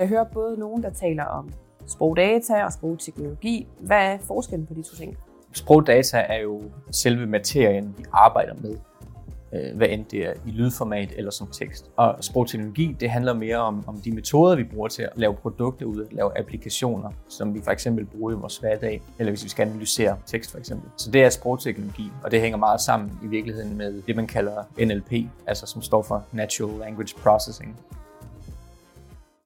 Jeg hører både nogen, der taler om sprogdata og sprogteknologi. Hvad er forskellen på de to ting? Sprogdata er jo selve materien, vi arbejder med. Øh, hvad end det er i lydformat eller som tekst. Og sprogteknologi, det handler mere om, om de metoder, vi bruger til at lave produkter ud, at lave applikationer, som vi for eksempel bruger i vores hverdag, eller hvis vi skal analysere tekst for eksempel. Så det er sprogteknologi, og det hænger meget sammen i virkeligheden med det, man kalder NLP, altså som står for Natural Language Processing.